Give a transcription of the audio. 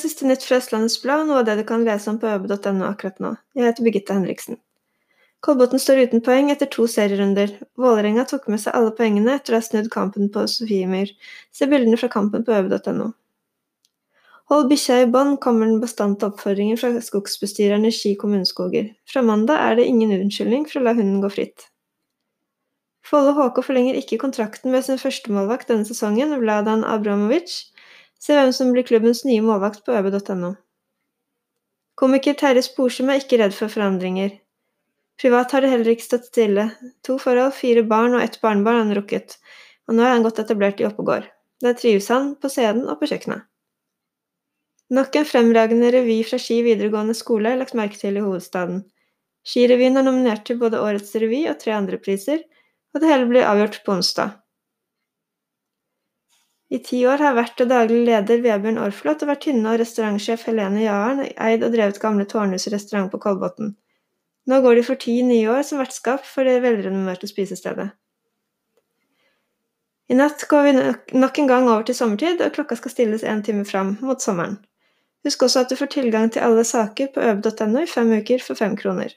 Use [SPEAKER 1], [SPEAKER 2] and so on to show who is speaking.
[SPEAKER 1] Siste nytt fra Østlandets Blad, noe av det du kan lese om på øbe.no akkurat nå. Jeg heter Birgitte Henriksen. Kolbotn står uten poeng etter to serierunder. Vålerenga tok med seg alle poengene etter å ha snudd kampen på Sofiemyr. Se bildene fra kampen på øve.no. Hold bikkja i bånd, kommer den bastante oppfordringen fra skogsbestyreren i Ski kommuneskoger. Fra mandag er det ingen unnskyldning for å la hunden gå fritt. Follo HK forlenger ikke kontrakten med sin førstemålvakt denne sesongen, Vladan Abramovic. Se hvem som blir klubbens nye målvakt på øbe.no. Komiker Terje Sporsem er ikke redd for forandringer. Privat har det heller ikke stått stille. To forhold, fire barn og ett barnebarn har han rukket, og nå er han godt etablert i Oppegård. Der trives han, på scenen og på kjøkkenet. Nok en fremragende revy fra Ski videregående skole er lagt merke til i hovedstaden. Skirevyen er nominert til både Årets revy og tre andre priser, og det hele blir avgjort på onsdag. I ti år har vært og daglig leder Vebjørn Orflot og vertinne og restaurantsjef Helene Jaren eid og drevet Gamle Tårnhus restaurant på Kolbotn. Nå går de for ti nye år som vertskap for det velrenommerte spisestedet. I natt går vi nok en gang over til sommertid, og klokka skal stilles en time fram, mot sommeren. Husk også at du får tilgang til alle saker på øve.no i fem uker for fem kroner.